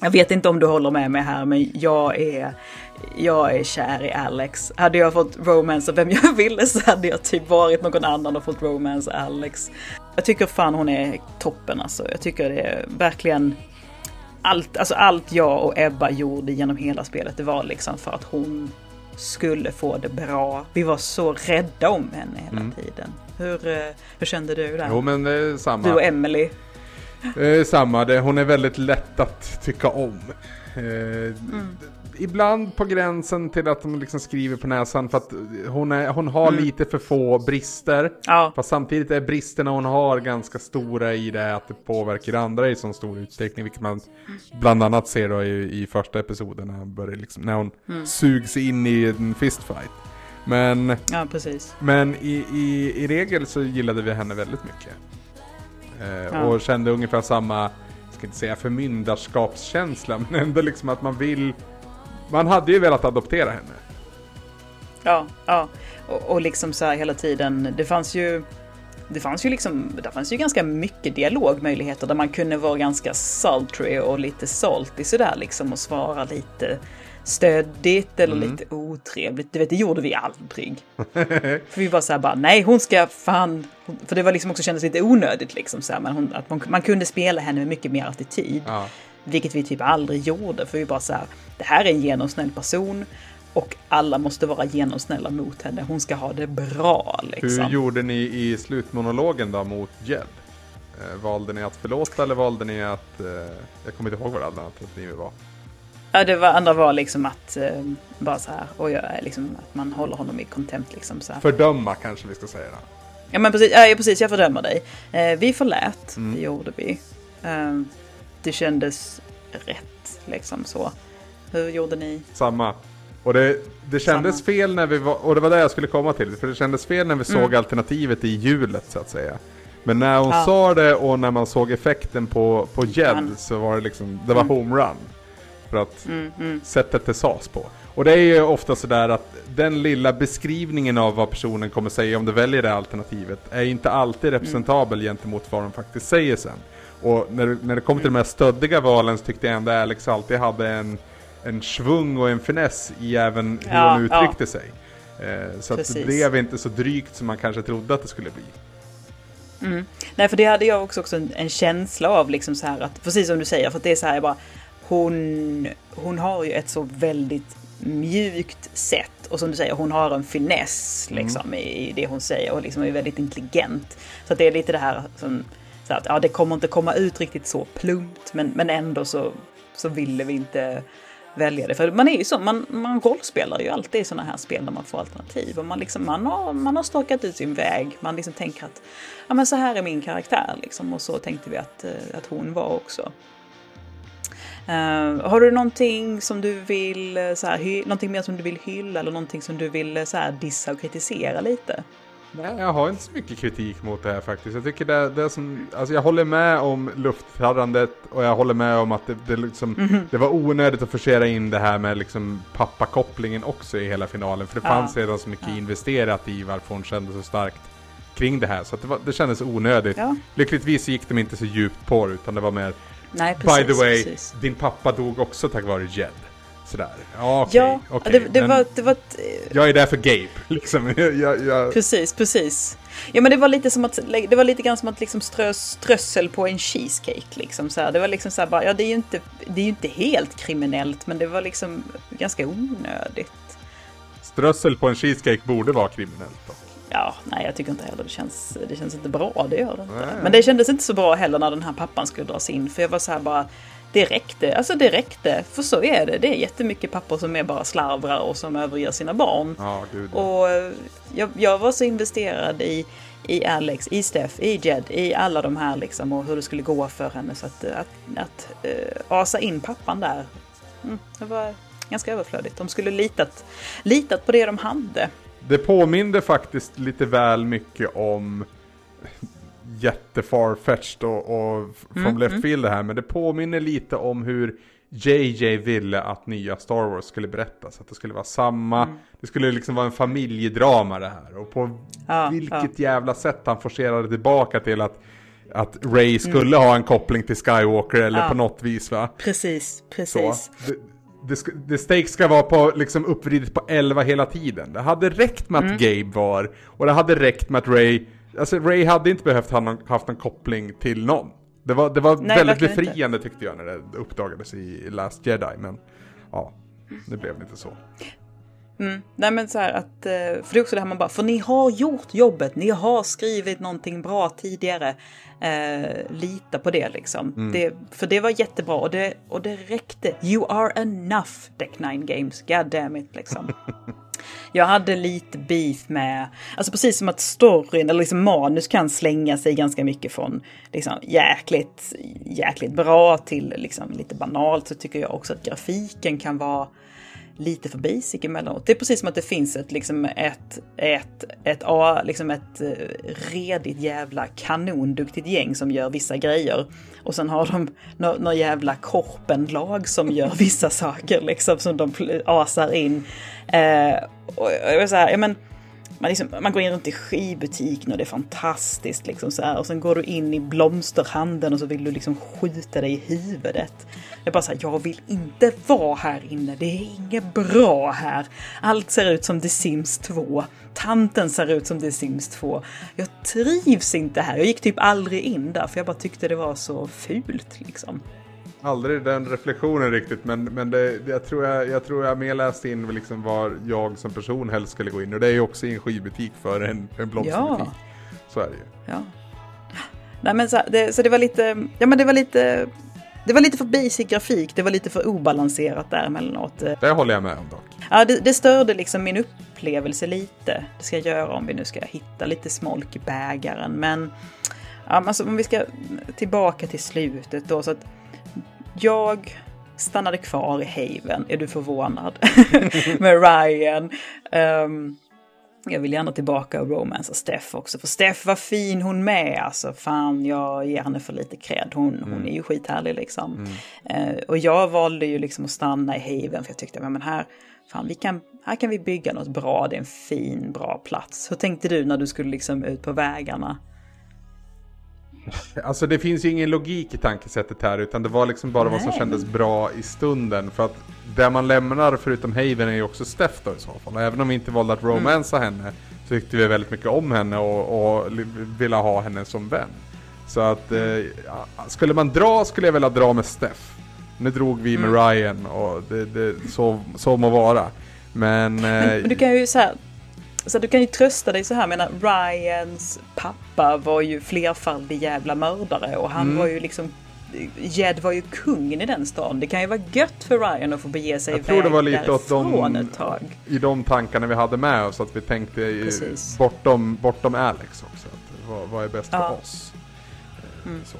jag vet inte om du håller med mig här, men jag är, jag är kär i Alex. Hade jag fått romance av vem jag ville så hade jag typ varit någon annan och fått romance Alex. Jag tycker fan hon är toppen alltså. Jag tycker det är verkligen allt, alltså allt jag och Ebba gjorde genom hela spelet, det var liksom för att hon skulle få det bra. Vi var så rädda om henne hela mm. tiden. Hur, eh, hur kände du där? Jo men eh, samma. Du och Emily. Eh, samma, det, hon är väldigt lätt att tycka om. Mm ibland på gränsen till att de liksom skriver på näsan för att hon, är, hon har mm. lite för få brister. Ja. Fast samtidigt är bristerna hon har ganska stora i det att det påverkar andra i så stor utsträckning. Vilket man bland annat ser då i, i första episoden när, börjar liksom, när hon mm. sugs in i en fistfight. Men, ja, men i, i, i regel så gillade vi henne väldigt mycket. Eh, ja. Och kände ungefär samma, jag ska inte säga förmyndarskapskänsla, men ändå liksom att man vill man hade ju velat adoptera henne. Ja, ja. Och, och liksom så här hela tiden. Det fanns ju det fanns ju liksom, det fanns ju ganska mycket dialogmöjligheter där man kunde vara ganska sultry och lite salty sådär liksom och svara lite stödigt eller mm. lite otrevligt. Du vet, det gjorde vi aldrig. för vi var så här bara, nej hon ska fan, för det var liksom också kändes lite onödigt liksom så här, men hon, att man, man kunde spela henne med mycket mer attityd. Ja. Vilket vi typ aldrig gjorde, för vi bara så här, det här är en genomsnäll person och alla måste vara genomsnälla mot henne. Hon ska ha det bra liksom. Hur gjorde ni i slutmonologen då mot Jed? Eh, valde ni att förlåta eller valde ni att... Eh, jag kommer inte ihåg vad det andra alternativet var. Ja, det var, andra var liksom att eh, bara så här, och jag, liksom, att man håller honom i contempt liksom så här. Fördöma kanske vi ska säga då. Ja men precis, ja, precis jag fördömer dig. Eh, vi förlät, mm. det gjorde vi. Det kändes rätt liksom så. Hur gjorde ni? Samma. Och det, det kändes Samma. fel när vi var, och det var det jag skulle komma till, för det kändes fel när vi mm. såg alternativet i hjulet så att säga. Men när hon ja. sa det och när man såg effekten på, på Jed så var det liksom, det var mm. homerun. För att mm, mm. sättet det sades på. Och det är ju ofta sådär att den lilla beskrivningen av vad personen kommer säga om du väljer det alternativet är inte alltid mm. representabel gentemot vad de faktiskt säger sen. Och när, när det kommer till de här stöddiga valen så tyckte jag ändå Alex alltid hade en, en svung och en finess i även hur ja, hon uttryckte ja. sig. Eh, så att det blev inte så drygt som man kanske trodde att det skulle bli. Mm. Nej, för det hade jag också, också en, en, känsla av, liksom så här att, precis som du säger, för det är så här bara, hon, hon har ju ett så väldigt mjukt sätt. Och som du säger, hon har en finess mm. liksom, mm. i, det hon säger och liksom är väldigt intelligent. Så det är lite det här som, så att, ja, det kommer inte komma ut riktigt så plumpt, men, men ändå så, så ville vi inte välja det. För man är ju så, man, man rollspelar ju alltid i sådana här spel där man får alternativ. Och man, liksom, man, har, man har stakat ut sin väg. Man liksom tänker att ja, men så här är min karaktär. Liksom. Och så tänkte vi att, eh, att hon var också. Uh, har du någonting som du vill, eh, så här, hy- någonting mer som du vill hylla eller någonting som du vill så här, dissa och kritisera lite? Nej, jag har inte så mycket kritik mot det här faktiskt. Jag tycker det, det är som, alltså jag håller med om luftfärdandet och jag håller med om att det, det, liksom, mm -hmm. det var onödigt att forcera in det här med liksom pappakopplingen också i hela finalen. För det fanns ja. redan så mycket ja. investerat i varför hon kände så starkt kring det här. Så det, var, det kändes onödigt. Ja. Lyckligtvis gick de inte så djupt på det utan det var mer Nej, precis, By the way, precis. din pappa dog också tack vare Jed. Sådär. Ja. Okay, ja, okay, det, det var, det var ett... Jag är där för Gabe, liksom. jag, jag... Precis, precis. Ja, men det var lite som att, det var lite grann som att liksom strö strössel på en cheesecake, liksom. Så här. Det var liksom så här bara, ja det är ju inte, det är ju inte helt kriminellt, men det var liksom ganska onödigt. Strössel på en cheesecake borde vara kriminellt då. Ja, nej jag tycker inte heller det känns, det känns inte bra, det gör det inte. Men det kändes inte så bra heller när den här pappan skulle dras in, för jag var så här bara, det räckte, alltså det räckte, för så är det. Det är jättemycket pappor som är bara slarvrar och som överger sina barn. Ja, gud. Och eh, jag, jag var så investerad i, i Alex, i Steph, i Jed, i alla de här liksom och hur det skulle gå för henne. Så att, att, att uh, asa in pappan där, mm, det var ganska överflödigt. De skulle litat, litat på det de hade. Det påminde faktiskt lite väl mycket om jättefarfetched och, och from mm, left mm. field det här. Men det påminner lite om hur JJ ville att nya Star Wars skulle berättas. Att det skulle vara samma, mm. det skulle liksom vara en familjedrama det här. Och på ja, vilket ja. jävla sätt han forcerade tillbaka till att att Ray mm. skulle ha en koppling till Skywalker eller ja. på något vis va? Precis, precis. Så, det, det, det stakes ska vara på, liksom uppvridet på 11 hela tiden. Det hade räckt med att mm. Gabe var, och det hade räckt med att Ray, alltså Ray hade inte behövt ha någon, haft någon koppling till någon. Det var, det var Nej, väldigt befriande inte. tyckte jag när det uppdagades i Last Jedi, men ja, det blev inte så. Mm. Nej men så här att, eh, för det är också det här man bara, för ni har gjort jobbet, ni har skrivit någonting bra tidigare. Eh, lita på det liksom. Mm. Det, för det var jättebra och det, och det räckte. You are enough Deck 9 Games, god damn it liksom. Jag hade lite beef med, alltså precis som att storyn eller liksom manus kan slänga sig ganska mycket från liksom jäkligt, jäkligt bra till liksom lite banalt så tycker jag också att grafiken kan vara lite för basic emellanåt. Det är precis som att det finns ett, liksom ett, ett, ett, A, liksom ett eh, redigt jävla kanonduktigt gäng som gör vissa grejer. Och sen har de några nå jävla korpenlag som gör vissa saker liksom som de asar in. Eh, och jag vill säga, ja men man, liksom, man går in runt i skibutiken och det är fantastiskt. Liksom så här. Och sen går du in i blomsterhandeln och så vill du liksom skjuta dig i huvudet. Jag bara så här, jag vill inte vara här inne. Det är inget bra här. Allt ser ut som The Sims 2. Tanten ser ut som The Sims 2. Jag trivs inte här. Jag gick typ aldrig in där för jag bara tyckte det var så fult liksom aldrig den reflektionen riktigt men, men det, jag, tror jag, jag tror jag mer läste in liksom var jag som person helst skulle gå in och det är ju också i en skivbutik för en, en blomsterbutik. Ja. Så är det ju. Ja. Nej men så, det, så det var lite, ja men det var lite det var lite för basic grafik, det var lite för obalanserat där emellanåt. Det håller jag med om dock. Ja, det, det störde liksom min upplevelse lite. Det ska jag göra om vi nu ska hitta lite smolk i bägaren. Men ja, alltså, om vi ska tillbaka till slutet då. så att jag stannade kvar i Haven. Är du förvånad? med Ryan. Um, jag vill gärna tillbaka och romansa Steff också. För Steff var fin hon med. Alltså fan, jag ger henne för lite cred. Hon, mm. hon är ju skithärlig liksom. Mm. Uh, och jag valde ju liksom att stanna i Haven. För jag tyckte, men här, fan, vi kan, här kan vi bygga något bra. Det är en fin, bra plats. Hur tänkte du när du skulle liksom ut på vägarna? Alltså det finns ju ingen logik i tankesättet här utan det var liksom bara Nej. vad som kändes bra i stunden. För att det man lämnar förutom Haven är ju också Steph då i så fall. Och även om vi inte valde att mm. romansa mm. henne så tyckte vi väldigt mycket om henne och, och ville ha henne som vän. Så att mm. eh, skulle man dra skulle jag vilja dra med Steph. nu drog vi med mm. Ryan och det, det, så, så må vara. Men... Men, men du kan ju så här, så du kan ju trösta dig så här, menar Ryans pappa var ju flerfaldig jävla mördare och han mm. var ju liksom Jed var ju kungen i den stan. Det kan ju vara gött för Ryan att få bege sig Jag tror det var lite åt de, ett tag. i de tankarna vi hade med oss, att vi tänkte bortom, bortom Alex också. Att, vad, vad är bäst ja. för oss? Eh, mm. Så.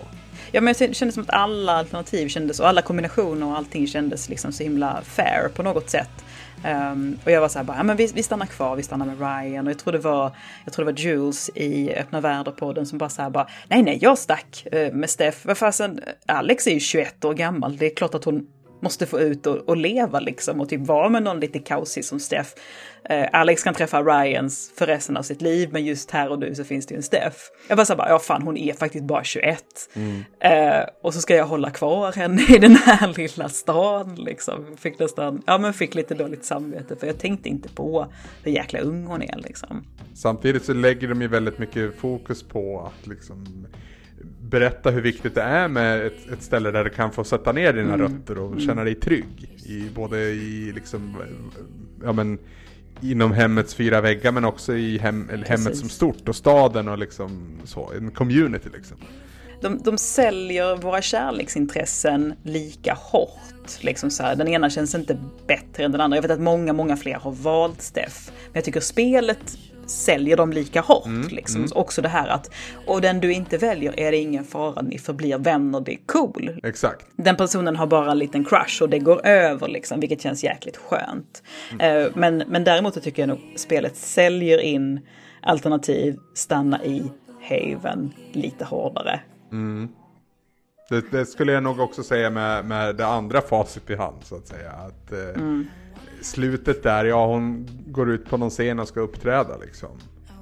Ja men det kändes som att alla alternativ kändes och alla kombinationer och allting kändes liksom så himla fair på något sätt. Um, och jag var så här bara, ja men vi, vi stannar kvar, vi stannar med Ryan. Och jag tror det var, jag tror det var Jules i Öppna världar-podden som bara så här bara, nej nej jag stack uh, med Steff. Vad fasen, Alex är ju 21 år gammal, det är klart att hon måste få ut och, och, leva liksom och typ vara med någon lite kaosig som Steff. Eh, Alex kan träffa Ryans för resten av sitt liv, men just här och nu så finns det ju en Steff. Jag bara så bara, ja fan hon är faktiskt bara 21. Mm. Eh, och så ska jag hålla kvar henne i den här lilla stan liksom. Fick nästan, ja men fick lite dåligt samvete för jag tänkte inte på hur jäkla ung hon är liksom. Samtidigt så lägger de ju väldigt mycket fokus på att liksom berätta hur viktigt det är med ett, ett ställe där du kan få sätta ner dina mm. rötter och känna dig trygg. I, både i liksom, ja men inom hemmets fyra väggar men också i hem, hemmet som stort och staden och liksom så, en community liksom. De, de säljer våra kärleksintressen lika hårt. Liksom så här. Den ena känns inte bättre än den andra. Jag vet att många, många fler har valt Steff. Men jag tycker spelet säljer dem lika hårt. Mm, liksom. Mm. Också det här att, och den du inte väljer är det ingen fara, ni förblir vänner, det är cool. Exakt. Den personen har bara en liten crush och det går över liksom, vilket känns jäkligt skönt. Mm. Uh, men, men däremot tycker jag nog spelet säljer in alternativ, stanna i Haven lite hårdare. Mm. Det, det, skulle jag nog också säga med, med det andra facit i hand så att säga. Att, eh, mm slutet där, ja hon går ut på någon scen och ska uppträda liksom.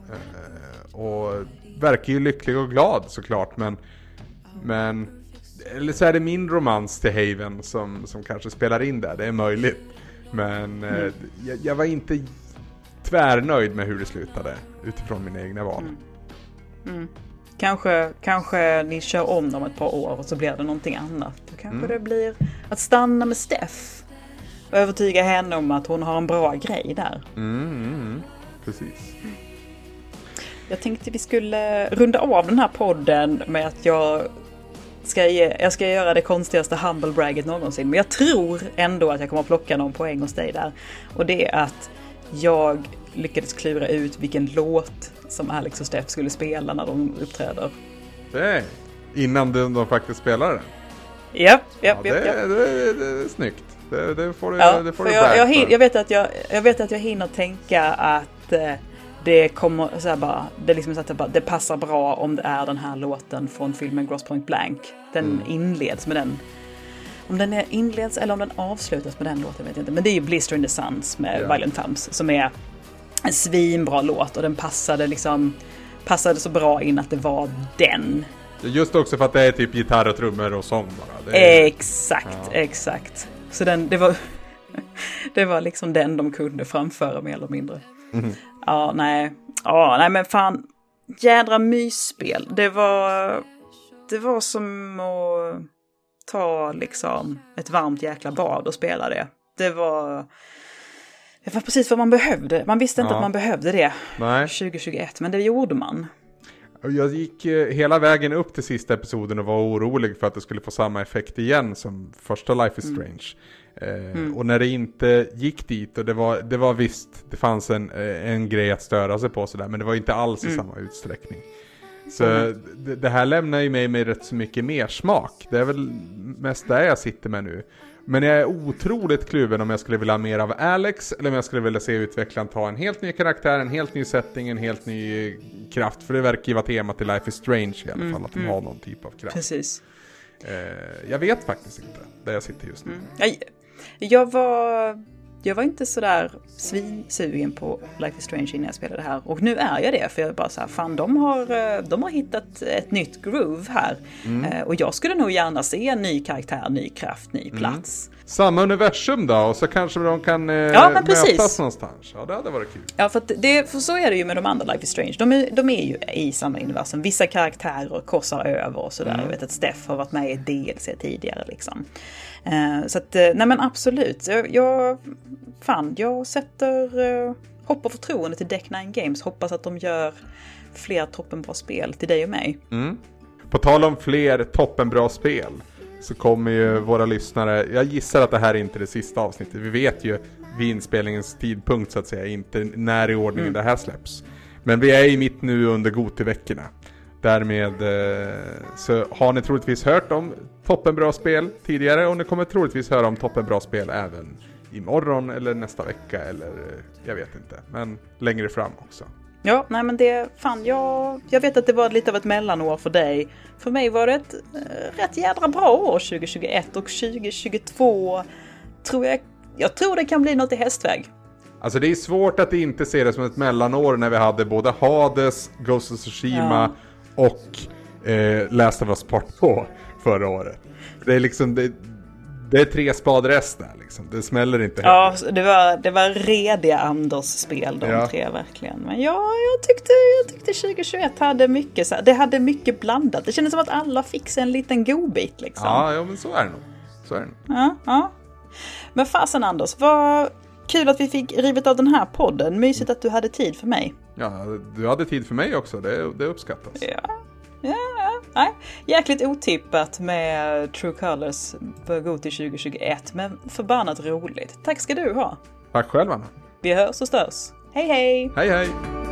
Eh, och verkar ju lycklig och glad såklart men Men Eller så är det min romans till Haven som, som kanske spelar in där, det är möjligt. Men eh, mm. jag, jag, var inte tvärnöjd med hur det slutade utifrån mina egna val. Mm. Mm. Kanske, kanske ni kör om dem ett par år och så blir det någonting annat. Då kanske mm. det blir att stanna med Steff och övertyga henne om att hon har en bra grej där. Mm, mm, precis. Jag tänkte vi skulle runda av den här podden med att jag ska, ge, jag ska göra det konstigaste humble bragget någonsin. Men jag tror ändå att jag kommer att plocka någon poäng hos dig där. Och det är att jag lyckades klura ut vilken låt som Alex och Steff skulle spela när de uppträder. Nej, innan de, de faktiskt spelar den? Japp, japp, ja, japp. Det, det är snyggt. Det, det får du, ja, det får du jag, jag, hin, jag, vet att jag, jag vet att jag hinner tänka att eh, det kommer så här bara, det, liksom så att det, bara, det passar bra om det är den här låten från filmen Gross Point Blank. Den mm. inleds med den. Om den inleds eller om den avslutas med den låten vet jag inte. Men det är ju Blister in the Suns med yeah. Violent Thumbs som är en svinbra låt och den passade liksom passade så bra in att det var den. Just också för att det är typ gitarr och trummor och sång bara. Är... Exakt, ja. exakt. Så den, det, var, det var liksom den de kunde framföra mer eller mindre. Mm. Ja, nej. Ja, nej men fan. Jädra mysspel. Det var, det var som att ta liksom ett varmt jäkla bad och spela det. Det var, det var precis vad man behövde. Man visste inte ja. att man behövde det Nej. 2021, men det gjorde man. Jag gick eh, hela vägen upp till sista episoden och var orolig för att det skulle få samma effekt igen som första Life is mm. Strange. Mm. Mm. Och när det inte gick dit och det var, det var visst, det fanns en, eh, en grej att störa sig på sådär, men det var inte alls mm. i samma utsträckning. Så mm. det, det, här lämnar ju mig med rätt så mycket mer smak. Det är väl mest där jag sitter med nu. Men jag är otroligt kluven om jag skulle vilja ha mer av Alex eller om jag skulle vilja se utvecklaren ta en helt ny karaktär, en helt ny setting, en helt ny kraft. För det verkar ju vara temat i Life is Strange i alla mm, fall, att de mm. har någon typ av kraft. Precis. Eh, jag vet faktiskt inte, där jag sitter just nu. Mm. Jag var jag var inte sådär svinsugen på Life is Strange innan jag spelade här. Och nu är jag det, för jag är bara så här, fan de har, eh, de har hittat ett nytt groove här. Mm. Eh, och jag skulle nog gärna se en ny karaktär, ny kraft, ny mm. plats. Mm. Samma universum då, och så kanske de kan eh, ja, mötas någonstans. Ja, det hade varit kul. Ja, för, det, för så är det ju med de andra Life is Strange. De är, de är ju i samma universum. Vissa karaktärer korsar över och sådär. Mm. Jag vet att Steff har varit med i DLC tidigare liksom. Uh, så att, uh, nej men absolut. Jag, jag, fan, jag sätter uh, hopp och förtroende till Deck 9 Games. Hoppas att de gör fler toppenbra spel till dig och mig. Mm. På tal om fler toppenbra spel så kommer ju våra lyssnare, jag gissar att det här är inte det sista avsnittet. Vi vet ju vid inspelningens tidpunkt så att säga, inte när i ordningen mm. det här släpps. Men vi är ju mitt nu under Gotiveckorna. Därmed eh, så har ni troligtvis hört om toppenbra spel tidigare och ni kommer troligtvis höra om toppenbra spel även imorgon eller nästa vecka eller eh, jag vet inte. Men längre fram också. Ja, nej men det, fan jag, jag vet att det var lite av ett mellanår för dig. För mig var det ett äh, rätt jädra bra år 2021 och 2022 tror jag, jag tror det kan bli något i hästväg. Alltså det är svårt att inte se det som ett mellanår när vi hade både Hades, Ghost of Tsushima ja. och eh, Last of Us Part 2 förra året. Det är liksom, det, det är tre spadrest där liksom. Det smäller inte Ja, det var, det var rediga Anders-spel de ja. tre verkligen. Men ja, jag tyckte, jag tyckte 2021 hade mycket, så det hade mycket blandat. Det kändes som att alla fick sig en liten godbit liksom. Ja, ja men så är det nog. Så är det nog. Ja, ja. Men fasen Anders, vad kul att vi fick rivet av den här podden. Mysigt att du hade tid för mig. Ja, du hade tid för mig också. Det, det uppskattas. Ja, ja, nej. Jäkligt otippat med True Colors för Goti 2021, men förbannat roligt. Tack ska du ha. Tack själv Anna. Vi hörs och störs. Hej hej! Hej hej!